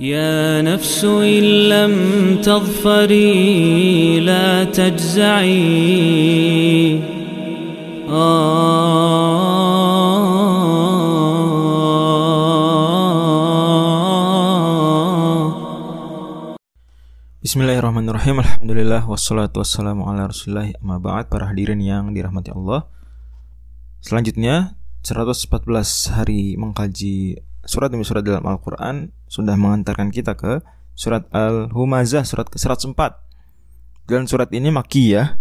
يا نفس إن لم تظفري لا تجزعي Bismillahirrahmanirrahim Alhamdulillah Wassalatu wassalamu ala rasulullah Amma ba'd Para hadirin yang dirahmati Allah Selanjutnya 114 hari mengkaji surat demi surat dalam Al-Quran Sudah mengantarkan kita ke surat Al-Humazah Surat ke-104. Dan surat ini makiyah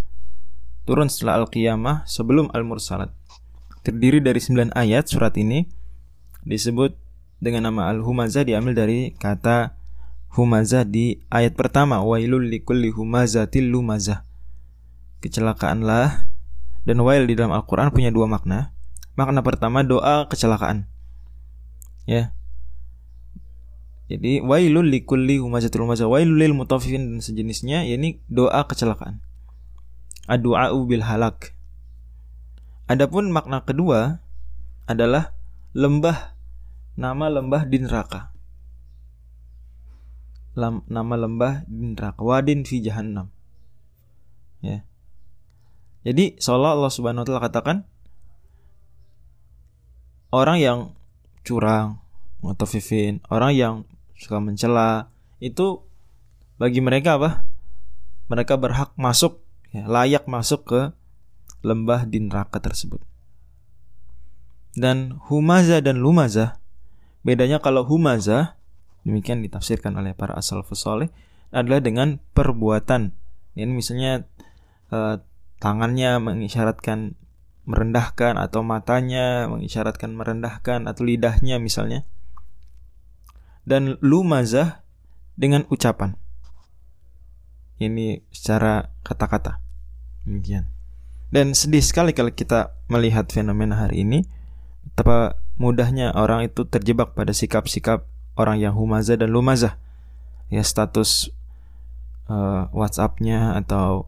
Turun setelah Al-Qiyamah sebelum Al-Mursalat. Terdiri dari 9 ayat surat ini Disebut dengan nama Al-Humazah diambil dari kata humazah di ayat pertama. Wailul likulli humazatil lumazah. Kecelakaanlah dan wail di dalam Al-Qur'an punya dua makna. Makna pertama doa kecelakaan ya. Jadi wailul likulli humazatil lumazah wailul lil mutaffifin dan sejenisnya yakni doa kecelakaan. Adu'a'u bil halak. Adapun makna kedua adalah lembah nama lembah di neraka. Lam, nama lembah di neraka. Wadin fi jahannam. Ya. Jadi seolah Allah Subhanahu wa taala katakan orang yang curang mutafifin orang yang suka mencela itu bagi mereka apa? Mereka berhak masuk ya, layak masuk ke lembah di neraka tersebut. Dan humaza dan lumaza bedanya kalau humaza demikian ditafsirkan oleh para asal soleh adalah dengan perbuatan. Ini misalnya eh, tangannya mengisyaratkan merendahkan atau matanya mengisyaratkan merendahkan atau lidahnya misalnya. Dan lumazah dengan ucapan. Ini secara kata-kata. Demikian. Dan sedih sekali kalau kita melihat fenomena hari ini. Betapa mudahnya orang itu terjebak pada sikap-sikap orang yang humaza dan lumazah. Ya status uh, WhatsAppnya atau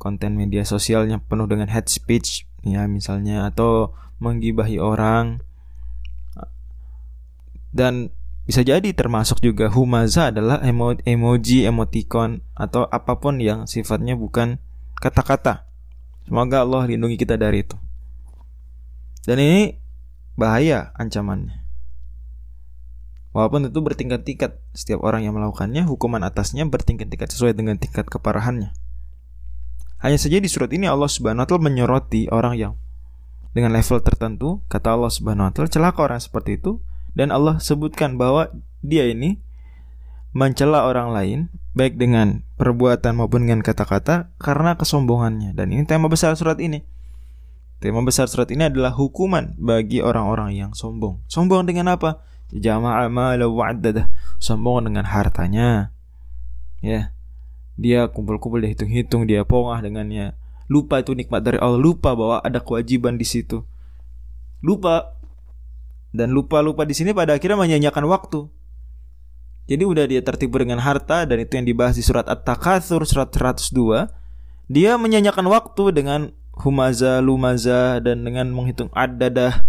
konten media sosialnya penuh dengan hate speech ya misalnya atau menggibahi orang. Dan bisa jadi termasuk juga humaza adalah emo emoji emoticon atau apa pun yang sifatnya bukan kata-kata. Semoga Allah lindungi kita dari itu. Dan ini bahaya ancamannya. Walaupun itu bertingkat-tingkat, setiap orang yang melakukannya, hukuman atasnya bertingkat-tingkat sesuai dengan tingkat keparahannya. Hanya saja di surat ini Allah Subhanahu wa taala menyoroti orang yang dengan level tertentu, kata Allah Subhanahu wa taala celaka orang seperti itu dan Allah sebutkan bahwa dia ini mencela orang lain baik dengan perbuatan maupun dengan kata-kata karena kesombongannya dan ini tema besar surat ini. Tema besar surat ini adalah hukuman bagi orang-orang yang sombong. Sombong dengan apa? jama'a mala wa'addadah sombong dengan hartanya ya dia kumpul-kumpul dia hitung-hitung dia pongah dengannya lupa itu nikmat dari Allah lupa bahwa ada kewajiban di situ lupa dan lupa-lupa di sini pada akhirnya menyanyikan waktu jadi udah dia tertipu dengan harta dan itu yang dibahas di surat At-Takatsur surat 102 dia menyanyikan waktu dengan humaza lumaza dan dengan menghitung adadah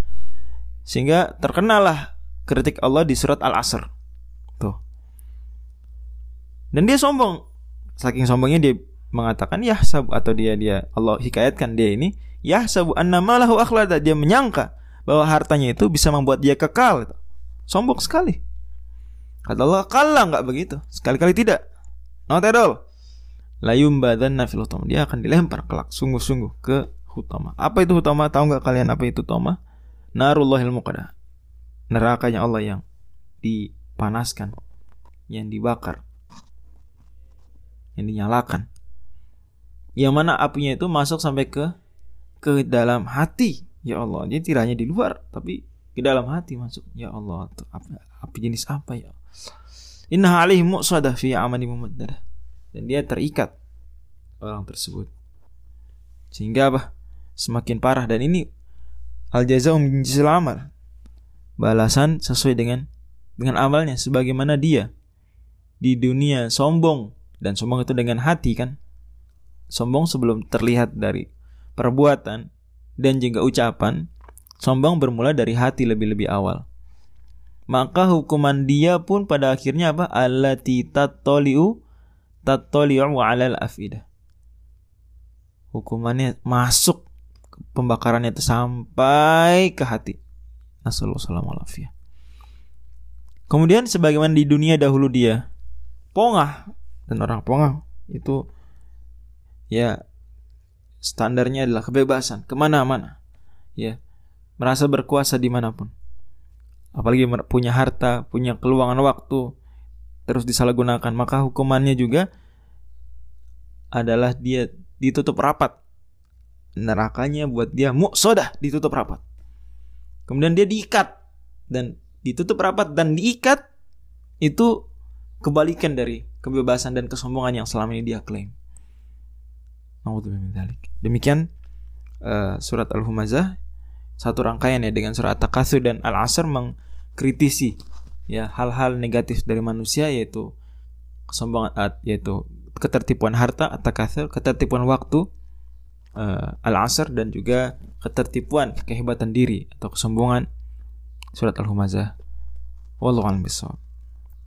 sehingga terkenalah kritik Allah di surat Al-Asr. Tuh. Dan dia sombong. Saking sombongnya dia mengatakan ya sabu atau dia dia Allah hikayatkan dia ini ya sabu annamalahu akhlada dia menyangka bahwa hartanya itu bisa membuat dia kekal. Sombong sekali. Kata Allah kalah nggak begitu. Sekali-kali tidak. Not at all. Layum badan. Dia akan dilempar kelak sungguh-sungguh ke hutama. Apa itu hutama? Tahu nggak kalian apa itu hutama? Narullahil muqadah nerakanya Allah yang dipanaskan, yang dibakar, yang dinyalakan. Yang mana apinya itu masuk sampai ke ke dalam hati. Ya Allah, jadi tidak hanya di luar, tapi ke dalam hati masuk. Ya Allah, apa, api jenis apa ya? Inna alaihi muqsadah fi amani. Dan dia terikat orang tersebut. Sehingga apa? Semakin parah dan ini al jazaa'u min balasan sesuai dengan dengan amalnya sebagaimana dia di dunia sombong dan sombong itu dengan hati kan sombong sebelum terlihat dari perbuatan dan juga ucapan sombong bermula dari hati lebih-lebih awal maka hukuman dia pun pada akhirnya apa? Allati tattali'u tattali'u 'alal afidah. Hukumannya masuk pembakarannya itu sampai ke hati. Nasallallahu Kemudian sebagaimana di dunia dahulu dia pongah dan orang pongah itu ya standarnya adalah kebebasan ke mana-mana ya merasa berkuasa di mana pun apalagi punya harta, punya keluangan waktu, terus disalahgunakan, maka hukumannya juga adalah dia ditutup rapat. Nerakanya buat dia muksodah ditutup rapat. Kemudian dia diikat dan ditutup rapat dan diikat itu kebalikan dari kebebasan dan kesombongan yang selama ini dia klaim. Demikian uh, surat Al-Humazah satu rangkaian ya dengan surat At-Takatsur dan Al-Asr mengkritisi ya hal-hal negatif dari manusia yaitu kesombongan yaitu ketertipuan harta At-Takatsur, ketertipuan waktu uh, Al-Asr dan juga ketertipuan kehebatan diri atau kesombongan surat Al-Humazah. Wallahu a'lam bishawab.